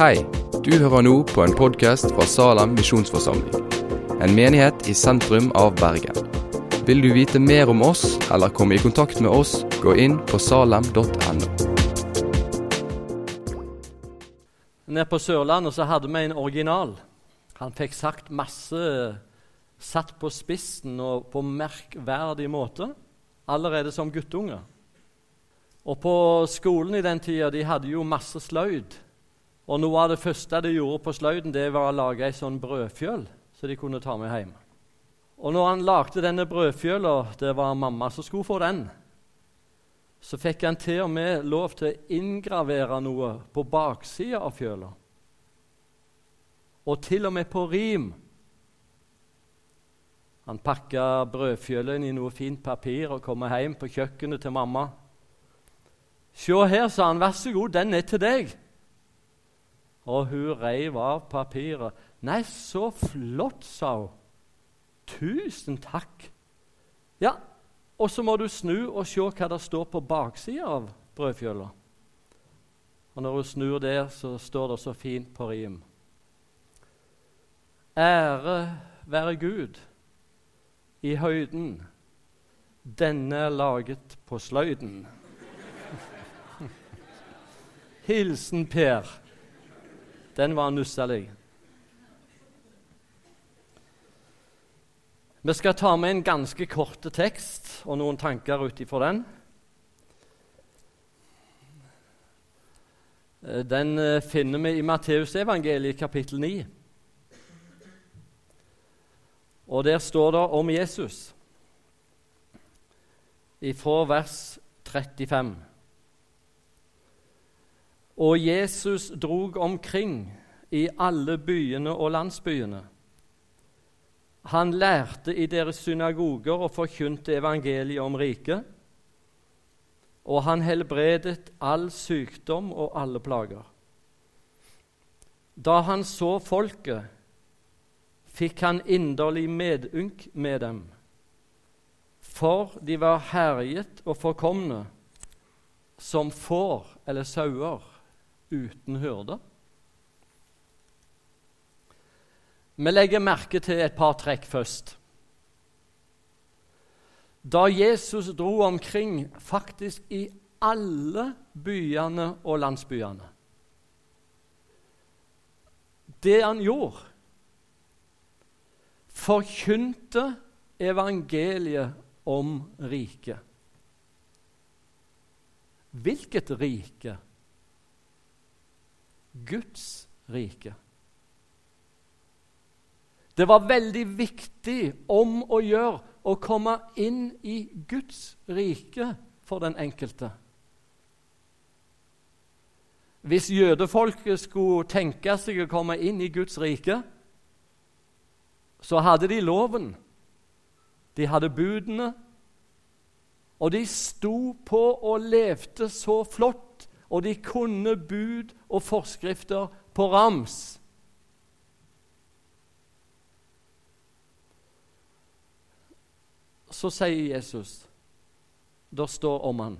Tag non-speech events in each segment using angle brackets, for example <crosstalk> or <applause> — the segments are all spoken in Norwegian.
Hei, du hører nå på en podkast fra Salem misjonsforsamling. En menighet i sentrum av Bergen. Vil du vite mer om oss eller komme i kontakt med oss, gå inn på salem.no. Nede på Sørlandet så hadde vi en original. Han fikk sagt masse satt på spissen og på merkverdig måte allerede som guttunge. Og på skolen i den tida de hadde jo masse sløyd. Og noe av det første de gjorde på sløyden, det var å lage ei sånn brødfjøl så de kunne ta med hjem. Og når han lagde denne brødfjøla, det var mamma som skulle få den, så fikk han til og med lov til å inngravere noe på baksida av fjøla. Og til og med på rim. Han pakka brødfjølen i noe fint papir og kom hjem på kjøkkenet til mamma. Se her, sa han, vær så god, den er til deg. Og hun reiv av papiret. Nei, så flott, sa hun. Tusen takk. Ja, og så må du snu og se hva det står på baksida av brødfjøla. Og når hun snur der, så står det så fint på rim. Ære være Gud i høyden. Denne laget på sløyden. <laughs> Hilsen Per. Den var nusselig. Vi skal ta med en ganske kort tekst og noen tanker ut ifra den. Eh, den eh, finner vi i Matteusevangeliet kapittel 9. Og der står det om Jesus ifra vers 35. Og Jesus drog omkring i alle byene og landsbyene. Han lærte i deres synagoger og forkynte evangeliet om riket. Og han helbredet all sykdom og alle plager. Da han så folket, fikk han inderlig medynk med dem, for de var herjet og forkomne som får eller sauer uten hyrde. Vi legger merke til et par trekk først. Da Jesus dro omkring faktisk i alle byene og landsbyene Det han gjorde, forkynte evangeliet om riket. Hvilket rike? Guds rike. Det var veldig viktig om å gjøre å komme inn i Guds rike for den enkelte. Hvis jødefolket skulle tenke seg å komme inn i Guds rike, så hadde de loven, de hadde budene, og de sto på og levde så flott, og de kunne bud og forskrifter på rams. Så sier Jesus, det står om han,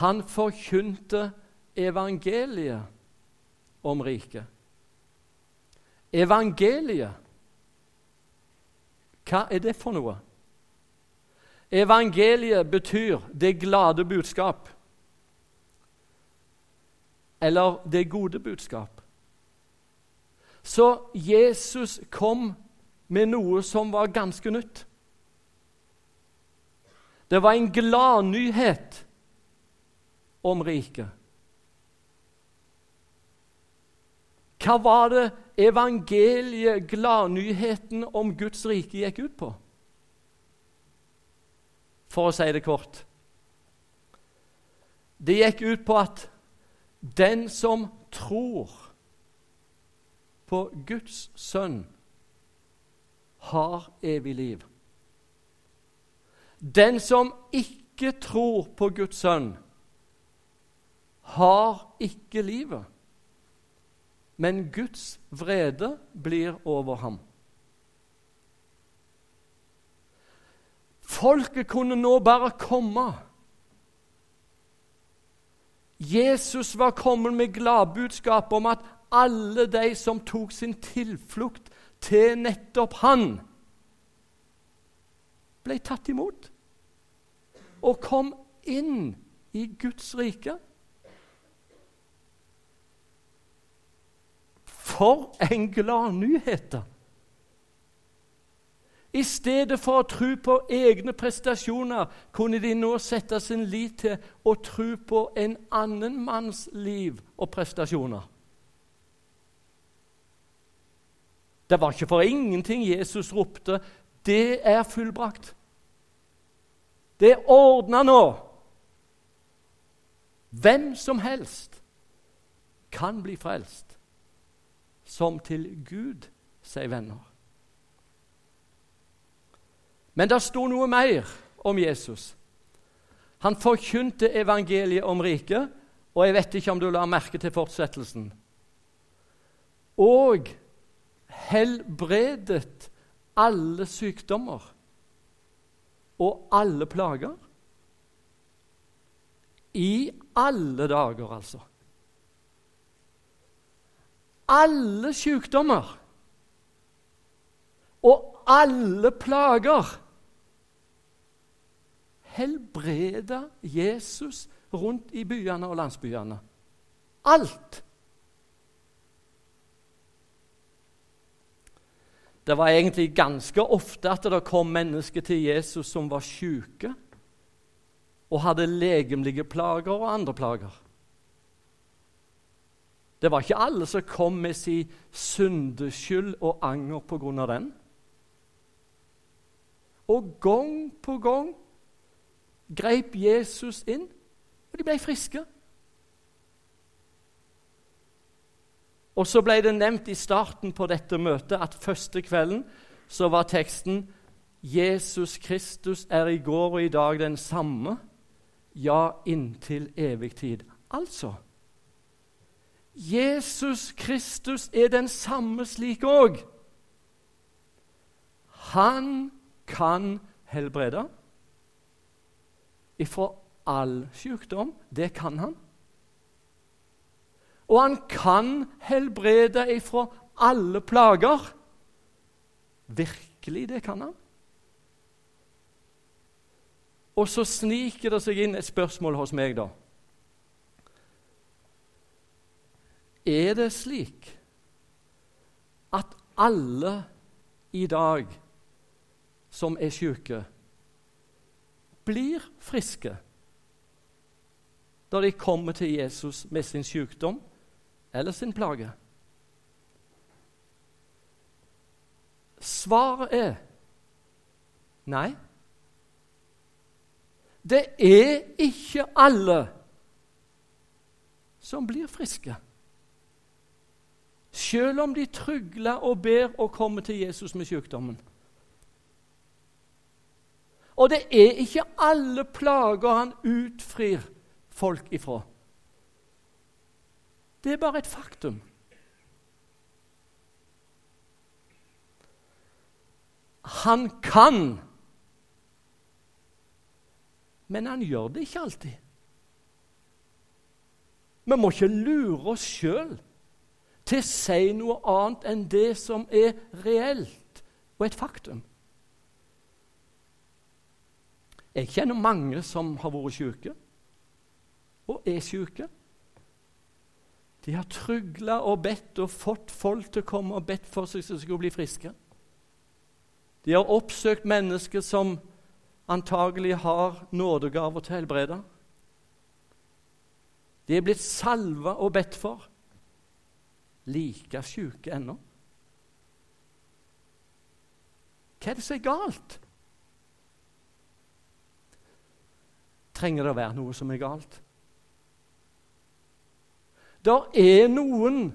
han forkynte evangeliet om riket. Evangeliet hva er det for noe? Evangeliet betyr det glade budskap. Eller det gode budskap. Så Jesus kom med noe som var ganske nytt. Det var en gladnyhet om riket. Hva var det evangeliet, gladnyheten om Guds rike, gikk ut på? For å si det kort. Det gikk ut på at den som tror på Guds sønn, har evig liv. Den som ikke tror på Guds sønn, har ikke livet men Guds vrede blir over ham. Folket kunne nå bare komme Jesus var kommet med gladbudskap om at alle de som tok sin tilflukt til nettopp han, ble tatt imot og kom inn i Guds rike. For en glad gladnyhet! I stedet for å tro på egne prestasjoner kunne de nå sette sin lit til å tro på en annen manns liv og prestasjoner. Det var ikke for ingenting Jesus ropte 'Det er fullbrakt'. Det er ordna nå. Hvem som helst kan bli frelst, som til Gud, sier venner. Men det sto noe mer om Jesus. Han forkynte evangeliet om riket, og jeg vet ikke om du la merke til fortsettelsen. Og helbredet alle sykdommer og alle plager. I alle dager, altså. Alle sykdommer og alle plager helbreda Jesus rundt i byene og landsbyene. Alt. Det var egentlig ganske ofte at det kom mennesker til Jesus som var syke og hadde legemlige plager og andre plager. Det var ikke alle som kom med sin syndeskyld og anger av den. Og gang på gang greip Jesus inn, og de ble friske. Og så ble det nevnt i starten på dette møtet at første kvelden så var teksten Jesus Kristus er i går og i dag den samme, ja, inntil evig tid. Altså Jesus Kristus er den samme slik òg. Han kan helbrede ifra all sykdom. Det kan han. Og han kan helbrede ifra alle plager. Virkelig, det kan han. Og så sniker det seg inn et spørsmål hos meg, da. Er det slik at alle i dag som er syke, blir friske da de kommer til Jesus med sin sykdom eller sin plage? Svaret er nei. Det er ikke alle som blir friske. Selv om de trygler og ber og kommer til Jesus med sykdommen. Og det er ikke alle plager han utfrir folk ifra. Det er bare et faktum. Han kan, men han gjør det ikke alltid. Vi må ikke lure oss sjøl til å si noe annet enn det som er reelt og et faktum. Jeg kjenner mange som har vært syke og er syke. De har trygla og bedt og fått folk til å komme og bedt for seg så de skulle bli friske. De har oppsøkt mennesker som antagelig har nådegaver til å helbrede. De er blitt salva og bedt for. Like syke ennå. Hva er det som er galt? Trenger det å være noe som er galt? Det er noen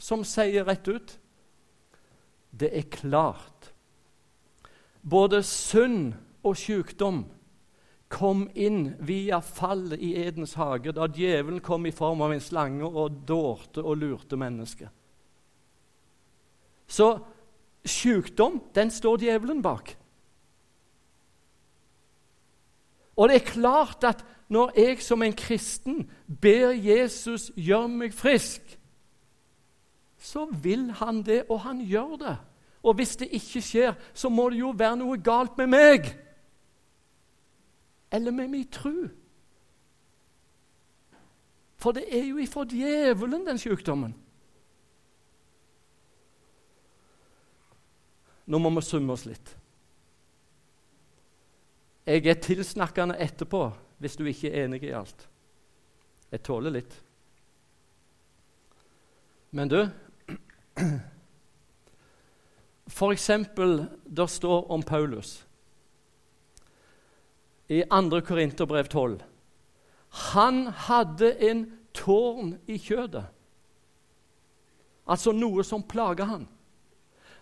som sier rett ut det er klart. Både synd og sykdom kom inn via fallet i Edens hage, da djevelen kom i form av en slange og dårte og lurte mennesket. Så sykdom, den står djevelen bak. Og det er klart at når jeg som en kristen ber Jesus gjøre meg frisk, så vil han det, og han gjør det. Og hvis det ikke skjer, så må det jo være noe galt med meg. Eller med min tru. For det er jo ifra djevelen, den sykdommen. Nå må vi summe oss litt. Jeg er tilsnakkende etterpå hvis du ikke er enig i alt. Jeg tåler litt. Men du <clears throat> For eksempel, det står om Paulus i 2. Korinterbrev 12. Han hadde en tårn i kjødet, altså noe som plaga han.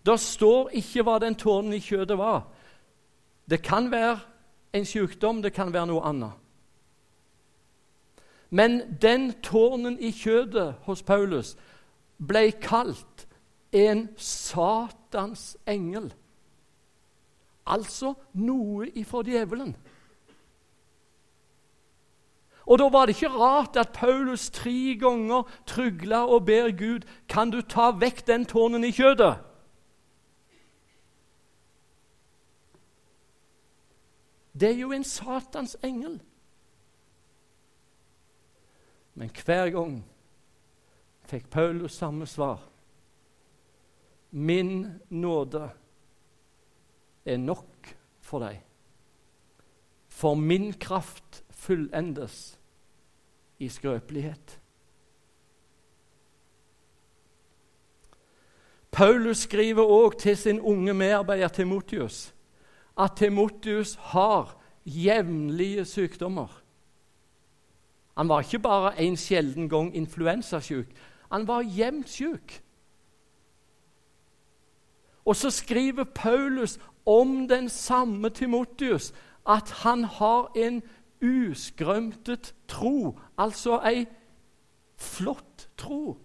Det står ikke hva den tårnen i kjødet var. Det kan være en sykdom, det kan være noe annet. Men den tårnen i kjødet hos Paulus ble kalt en Satans engel. Altså noe ifra djevelen. Og Da var det ikke rart at Paulus tre ganger trygla og ber Gud kan du ta vekk den tårnen i kjødet. Det er jo en Satans engel. Men hver gang fikk Paulus samme svar. Min nåde er nok for deg, for min kraft fullendes i skrøpelighet. Paulus skriver også til sin unge medarbeider Timotius at Timotius har jevnlige sykdommer. Han var ikke bare en sjelden gang influensasjuk. Han var jevnt syk. Og så skriver Paulus om den samme Timotius at han har en uskrømtet tro, altså ei flott tro.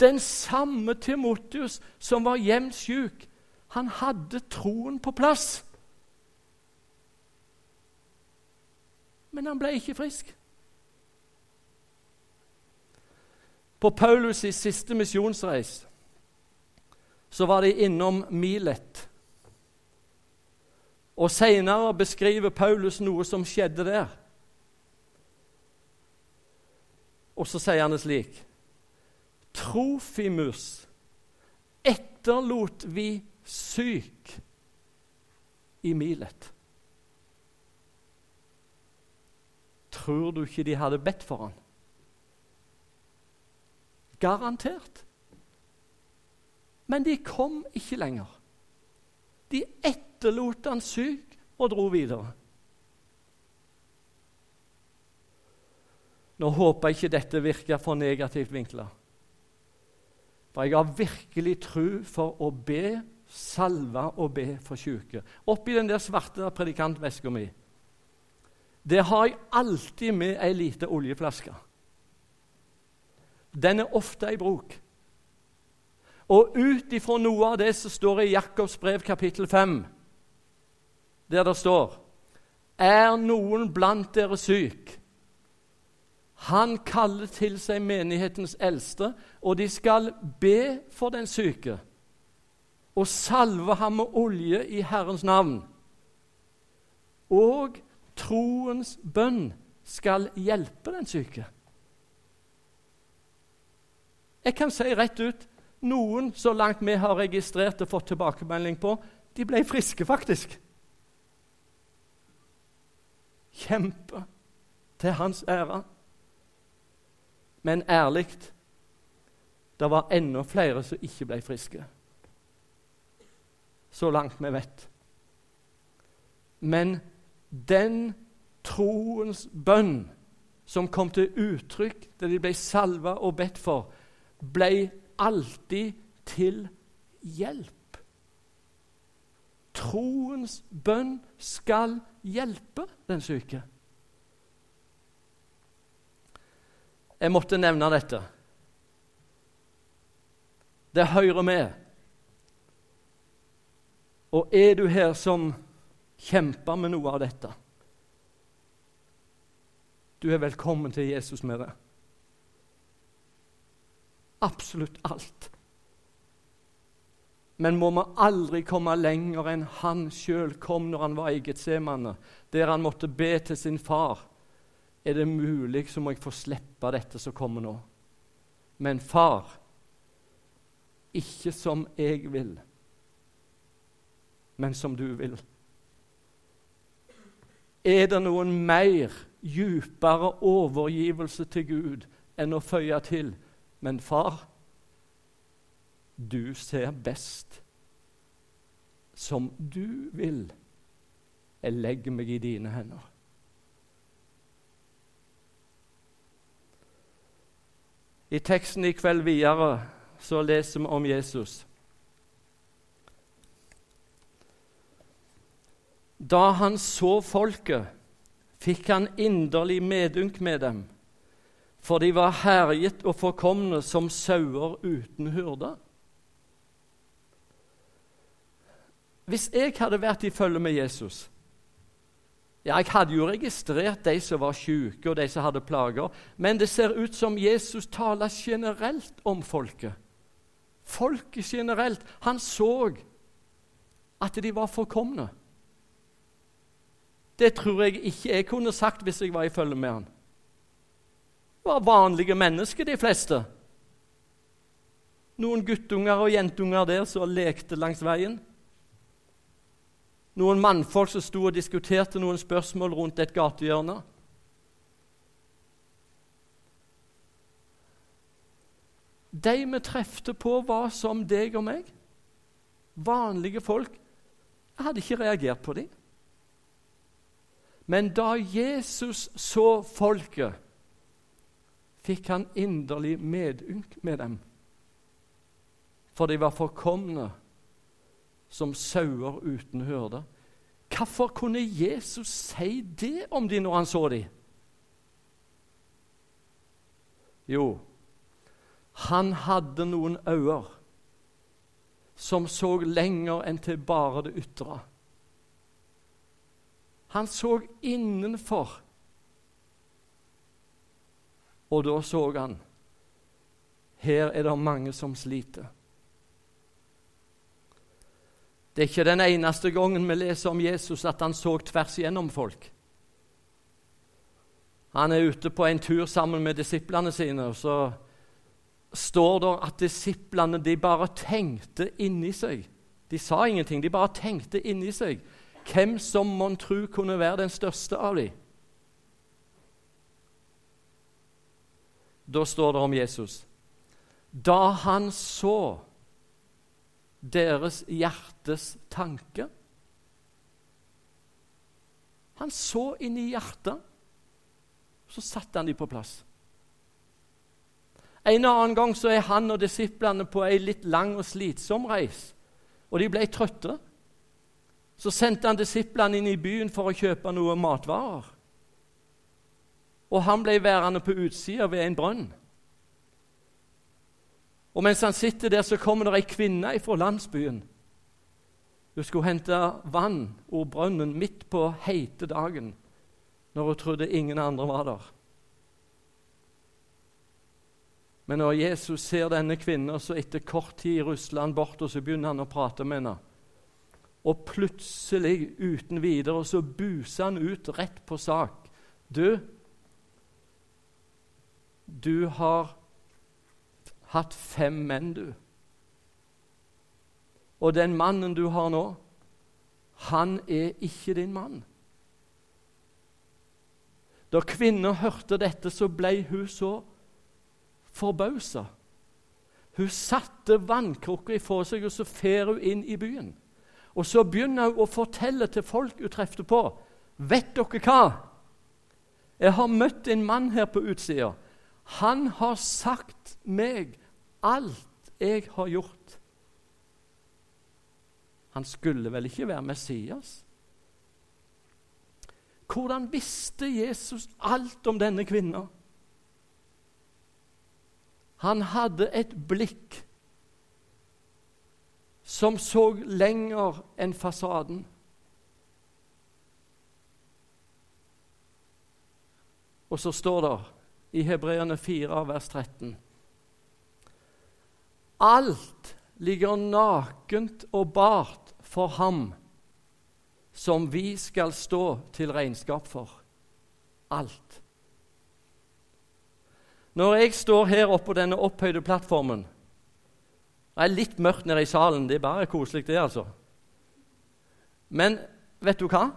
Den samme Timotius som var jevnt syk, han hadde troen på plass. Men han ble ikke frisk. På Paulus' siste misjonsreis så var de innom Milet. Og Senere beskriver Paulus noe som skjedde der. Og så sier han det slik Trofimus etterlot vi syk i Milet. Tror du ikke de hadde bedt for han? Garantert. Men de kom ikke lenger. De etterlot han syk og dro videre. Nå håper jeg ikke dette virker for negativt vinkla. For jeg har virkelig tro for å be, salve og be for syke. Oppi den der svarte predikantveska mi det har jeg alltid med ei lita oljeflaske. Den er ofte i bruk. Og ut ifra noe av det som står i Jakobs brev kapittel 5, der det står Er noen blant dere syk? Han kaller til seg menighetens eldste, og de skal be for den syke og salve ham med olje i Herrens navn. Og troens bønn skal hjelpe den syke. Jeg kan si rett ut noen, så langt vi har registrert og fått tilbakemelding på, de ble friske, faktisk. Kjempe til hans ære. Men ærlig det var enda flere som ikke ble friske. Så langt vi vet. Men den troens bønn som kom til uttrykk da de ble salva og bedt for, ble alltid til hjelp. Troens bønn skal hjelpe den syke. Jeg måtte nevne dette. Det hører med. Og er du her som kjemper med noe av dette. Du er velkommen til Jesus med det. Absolutt alt. Men må vi aldri komme lenger enn han sjøl kom når han var i Getsemane, der han måtte be til sin far. Er det mulig, så må jeg få slippe dette som kommer nå. Men far, ikke som jeg vil, men som du vil. Er det noen mer djupere overgivelse til Gud enn å føye til Men far, du ser best. Som du vil. Jeg legger meg i dine hender. I teksten i kveld videre så leser vi om Jesus. Da han så folket, fikk han inderlig medynk med dem, for de var herjet og forkomne som sauer uten hyrde. Hvis jeg hadde vært i følge med Jesus ja, Jeg hadde jo registrert de som var syke, og de som hadde plager, men det ser ut som Jesus taler generelt om folket. Folket generelt. Han så at de var forkomne. Det tror jeg ikke jeg kunne sagt hvis jeg var i følge med han. Det var vanlige mennesker, de fleste. Noen guttunger og jentunger der som lekte langs veien. Noen mannfolk som sto og diskuterte noen spørsmål rundt et gatehjørne. De vi trefte på, var som deg og meg. Vanlige folk. Jeg hadde ikke reagert på dem. Men da Jesus så folket, fikk han inderlig medynk med dem. For de var forkomne som sauer uten hørde. Hvorfor kunne Jesus si det om dem når han så dem? Jo, han hadde noen øyne som så lenger enn til bare det ytre. Han så innenfor. Og da så han her er det mange som sliter. Det er ikke den eneste gangen vi leser om Jesus at han så tvers igjennom folk. Han er ute på en tur sammen med disiplene sine, og så står det at disiplene de bare tenkte inni seg. De sa ingenting, de bare tenkte inni seg hvem som mon tru kunne være den største av dem. Da står det om Jesus. Da han så deres hjertes tanke Han så inn i hjertet, så satte han dem på plass. En annen gang så er han og disiplene på ei litt lang og slitsom reis, og de ble trøtte. Så sendte han disiplene inn i byen for å kjøpe noe matvarer. Og han ble værende på utsida ved en brønn. Og mens han sitter der, så kommer det ei kvinne fra landsbyen. Hun skulle hente vann og brønnen midt på heite dagen, når hun trodde ingen andre var der. Men når Jesus ser denne kvinnen, så etter kort tid rusler han bort og så begynner han å prate med henne. Og plutselig, uten videre, så buser han ut rett på sak. Du, du har hatt fem menn, du. Og den mannen du har nå, han er ikke din mann. Da kvinner hørte dette, så ble hun så forbausa. Hun satte vannkrukka ifra seg, og så fer hun inn i byen. Og så begynner hun å fortelle til folk hun trefte på. Vet dere hva? Jeg har møtt en mann her på utsida. Han har sagt meg alt jeg har gjort. Han skulle vel ikke være Messias? Hvordan visste Jesus alt om denne kvinnen? Han hadde et blikk som så lenger enn fasaden. Og så står det i Hebreerne 4, vers 13 Alt ligger nakent og bart for ham som vi skal stå til regnskap for. Alt. Når jeg står her oppe på denne opphøyde plattformen det er litt mørkt nede i salen. Det er bare koselig, det, altså. Men vet du hva?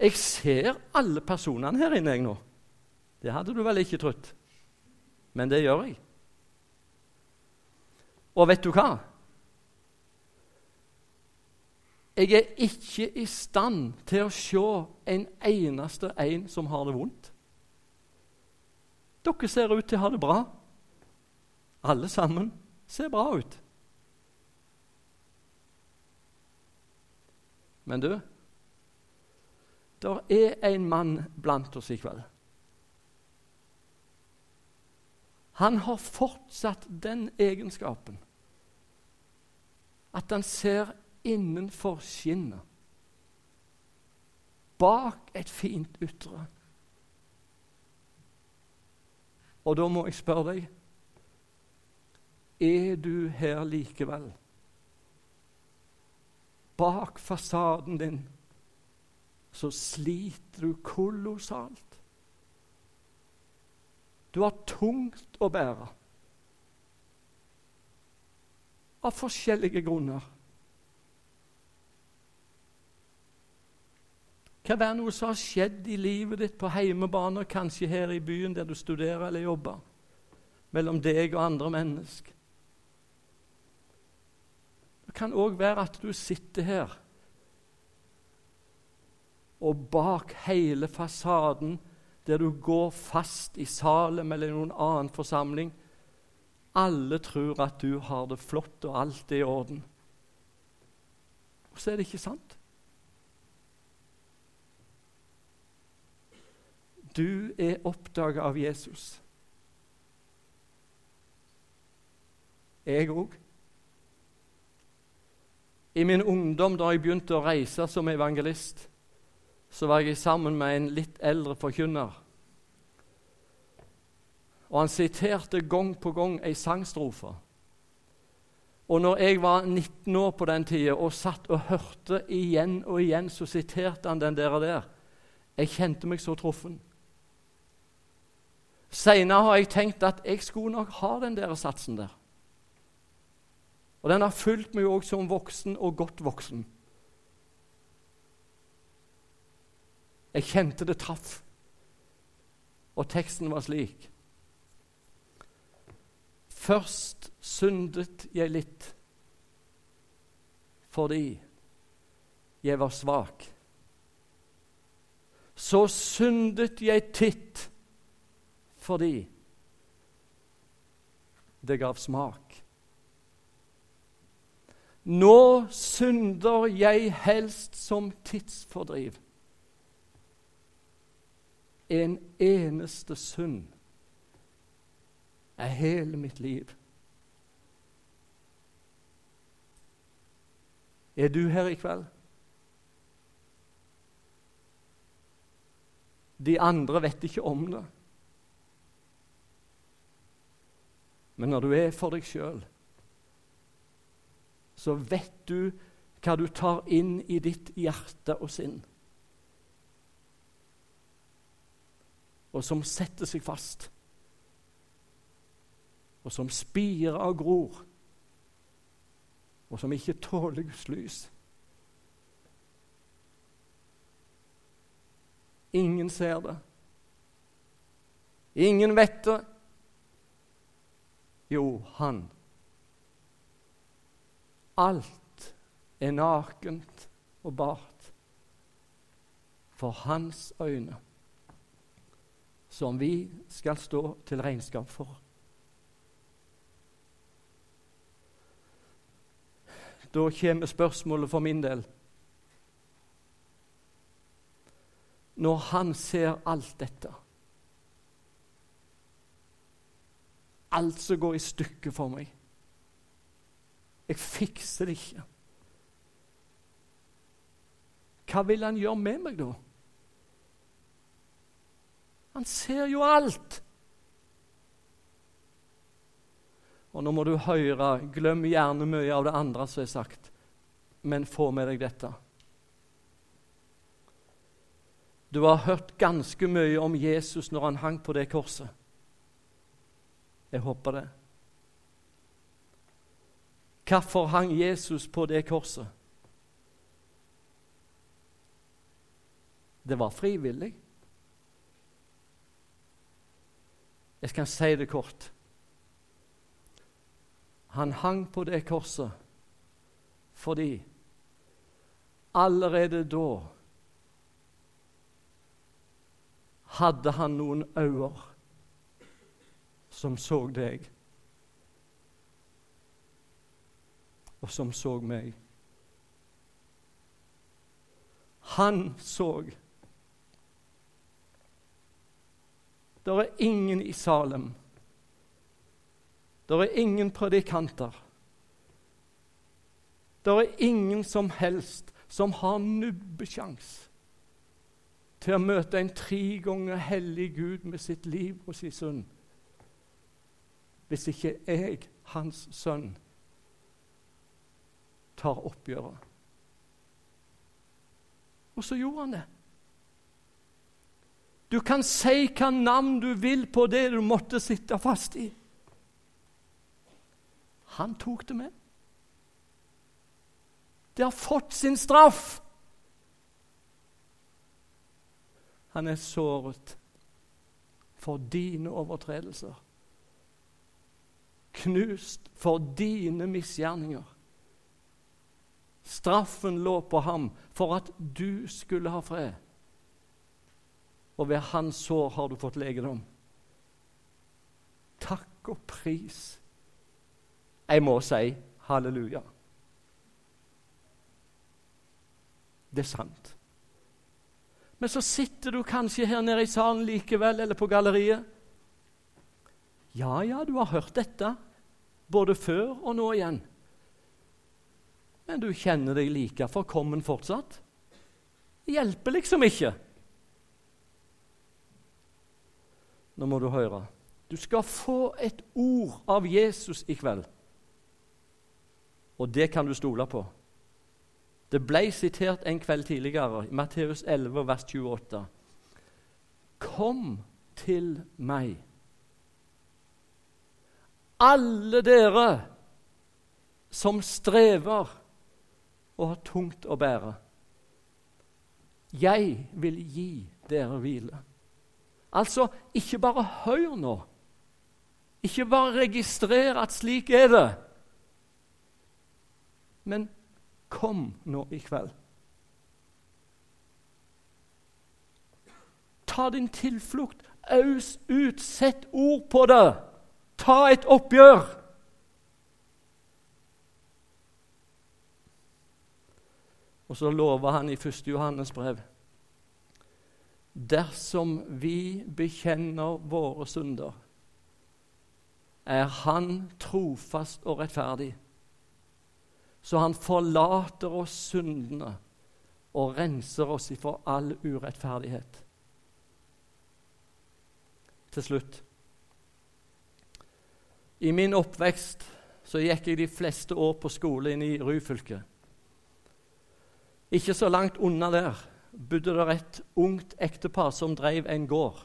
Jeg ser alle personene her inne jeg nå. Det hadde du vel ikke trodd. Men det gjør jeg. Og vet du hva? Jeg er ikke i stand til å se en eneste en som har det vondt. Dere ser ut til å ha det bra. Alle sammen ser bra ut. Men du, der er en mann blant oss i kveld. Han har fortsatt den egenskapen at han ser innenfor skinnet, bak et fint ytre. Og da må jeg spørre deg Er du her likevel? Bak fasaden din så sliter du kolossalt. Du har tungt å bære. Av forskjellige grunner. Kan være noe som har skjedd i livet ditt på hjemmebane, kanskje her i byen der du studerer eller jobber, mellom deg og andre mennesker. Det kan òg være at du sitter her, og bak hele fasaden, der du går fast i Salem eller i noen annen forsamling, alle tror at du har det flott og alt er i orden. Og så er det ikke sant. Du er oppdaga av Jesus. Jeg òg. I min ungdom, da jeg begynte å reise som evangelist, så var jeg sammen med en litt eldre forkynner. Og han siterte gang på gang ei sangstrofe. Og når jeg var 19 år på den tida og satt og hørte igjen og igjen, så siterte han den der. og der. Jeg kjente meg så truffen. Seinere har jeg tenkt at jeg skulle nok ha den der satsen der. Og den har fulgt meg òg som voksen og godt voksen. Jeg kjente det traff. Og teksten var slik Først syndet jeg litt fordi jeg var svak. Så syndet jeg titt fordi det gav smak. Nå synder jeg helst som tidsfordriv. En eneste synd er hele mitt liv. Er du her i kveld? De andre vet ikke om det. Men når du er for deg sjøl, så vet du hva du tar inn i ditt hjerte og sinn. Og som setter seg fast. Og som spirer og gror. Og som ikke tåler Guds lys. Ingen ser det. Ingen vet det. Jo, han. Alt er nakent og bart for hans øyne, som vi skal stå til regnskap for. Da kommer spørsmålet for min del. Når han ser alt dette alt som går i stykker for meg. Jeg fikser det ikke. Hva vil han gjøre med meg da? Han ser jo alt. Og nå må du høre, glem gjerne mye av det andre som er sagt, men få med deg dette. Du har hørt ganske mye om Jesus når han hang på det korset. Jeg håper det. Hvorfor hang Jesus på det korset? Det var frivillig. Jeg skal si det kort. Han hang på det korset fordi allerede da hadde han noen øyne som så deg, og som så meg. Han så. Det er ingen i Salem det er ingen predikanter. Det er ingen som helst som har nubbesjans til å møte en tre ganger hellig Gud med sitt liv og sin sønn. Hvis ikke jeg, hans sønn, tar oppgjøret. Og så gjorde han det. Du kan si hva navn du vil på det du måtte sitte fast i. Han tok det med. Det har fått sin straff. Han er såret for dine overtredelser. Knust for dine misgjerninger. Straffen lå på ham for at du skulle ha fred. Og ved hans sår har du fått legedom. Takk og pris jeg må si halleluja. Det er sant. Men så sitter du kanskje her nede i salen likevel, eller på galleriet. Ja, ja, du har hørt dette, både før og nå igjen. Men du kjenner deg like forkommen fortsatt. Det hjelper liksom ikke. Nå må du høre. Du skal få et ord av Jesus i kveld. Og det kan du stole på. Det ble sitert en kveld tidligere, i Matteus 11, vers 28. Kom til meg, alle dere som strever og har tungt å bære. Jeg vil gi dere hvile. Altså, ikke bare hør nå. Ikke bare registrer at slik er det. Men kom nå i kveld. Ta din tilflukt. Aus ut. Sett ord på det. Ta et oppgjør. Og så lover han i 1. Johannes brev Dersom vi bekjenner våre synder, er Han trofast og rettferdig så han forlater oss syndene og renser oss ifra all urettferdighet. Til slutt I min oppvekst så gikk jeg de fleste år på skole inn i Ryfylke. Ikke så langt unna der bodde det et ungt ektepar som drev en gård.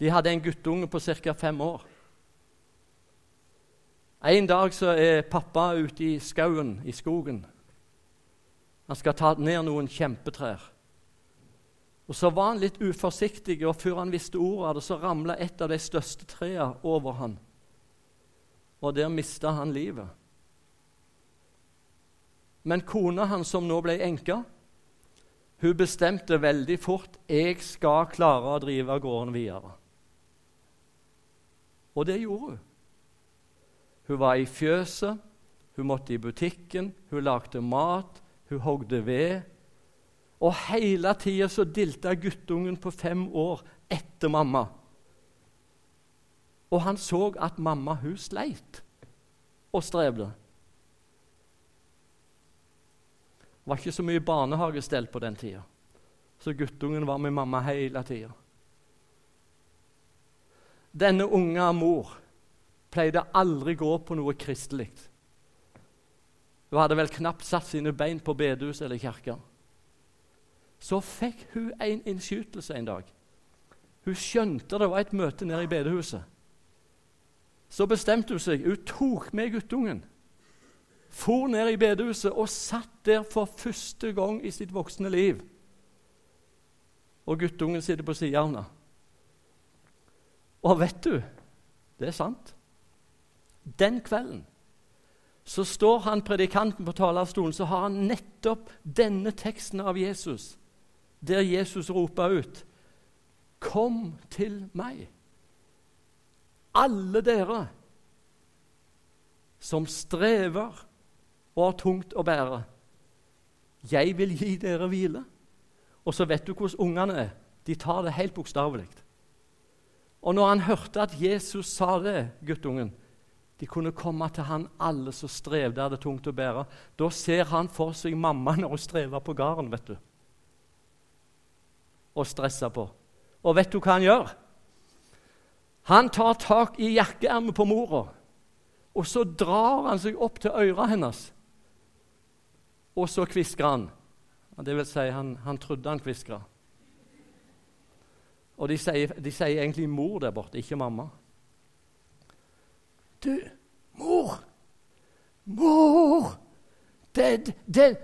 De hadde en guttunge på ca. fem år. En dag så er pappa ute i skauen, i skogen. Han skal ta ned noen kjempetrær. Og Så var han litt uforsiktig, og før han visste ordet av det, så ramla et av de største trærne over han. Og der mista han livet. Men kona hans, som nå ble enke, hun bestemte veldig fort jeg skal klare å drive gården videre. Og det gjorde hun. Hun var i fjøset, hun måtte i butikken, hun lagde mat, hun hogde ved. Og hele tida så dilta guttungen på fem år etter mamma. Og han så at mamma hun sleit og strevde. Det var ikke så mye barnehagestell på den tida, så guttungen var med mamma hele tida. Denne unge mor pleide aldri gå på noe kristelig. Hun hadde vel knapt satt sine bein på bedehus eller kirka. Så fikk hun en innskytelse en dag. Hun skjønte det var et møte nede i bedehuset. Så bestemte hun seg. Hun tok med guttungen, for ned i bedehuset og satt der for første gang i sitt voksne liv. Og guttungen sitter på sida av henne. Og vet du, det er sant. Den kvelden så står han predikanten på talerstolen, så har han nettopp denne teksten av Jesus, der Jesus roper ut Kom til meg, alle dere som strever og har tungt å bære. Jeg vil gi dere hvile. Og så vet du hvordan ungene er. De tar det helt bokstavelig. Og når han hørte at Jesus sa det, guttungen De kunne komme til han alle som strevde hadde tungt å bære. Da ser han for seg mamma når hun strever på gården, vet du. Og stresser på. Og vet du hva han gjør? Han tar tak i jakkeermet på mora, og så drar han seg opp til øret hennes. Og så kvisker han. Det vil si, han, han trodde han kviskra. Og de sier, de sier, egentlig mor der borte, ikke mamma. Du, mor! Mor! Den, den,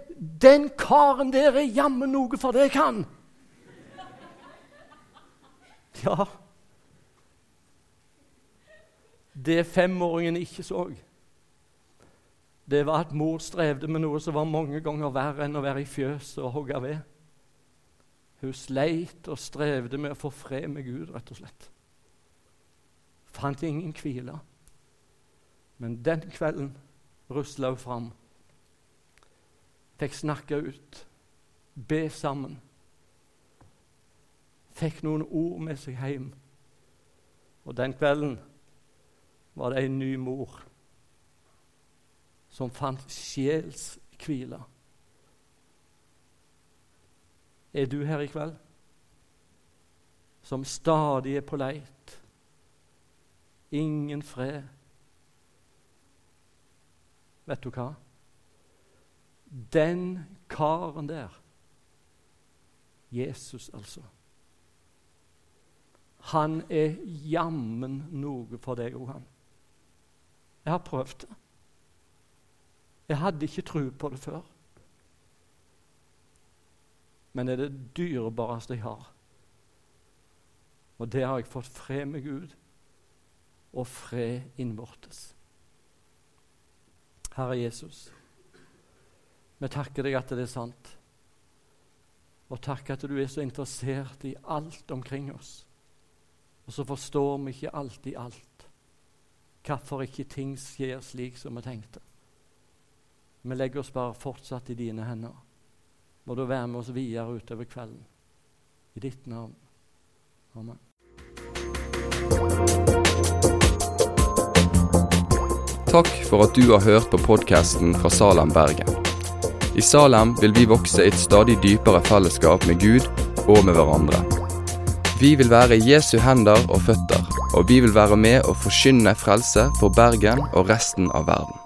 den karen der er jammen noe for det kan! Ja Det femåringen ikke så, det var at mor strevde med noe som var mange ganger verre enn å være i fjøset og hogge ved. Hun sleit og strevde med å få fred med Gud, rett og slett. Fant ingen hvile. Men den kvelden rusla hun fram. Fikk snakke ut, be sammen. Fikk noen ord med seg hjem. Og den kvelden var det en ny mor som fant sjelshvile. Er du her i kveld som stadig er på leit? Ingen fred. Vet du hva? Den karen der, Jesus altså Han er jammen noe for deg òg, han. Jeg har prøvd det. Jeg hadde ikke tro på det før. Men det er det dyrebareste jeg har. Og det har jeg fått fred med Gud og fred innvortes. Herre Jesus, vi takker deg at det er sant. Og takk at du er så interessert i alt omkring oss. Og så forstår vi ikke alltid alt. Hvorfor ikke ting skjer slik som vi tenkte. Vi legger oss bare fortsatt i dine hender. Må du være med oss videre utover kvelden. I ditt navn. Amen. Takk for at du har hørt på podkasten fra Salem, Bergen. I Salem vil vi vokse i et stadig dypere fellesskap med Gud og med hverandre. Vi vil være Jesu hender og føtter, og vi vil være med å forkynne frelse for Bergen og resten av verden.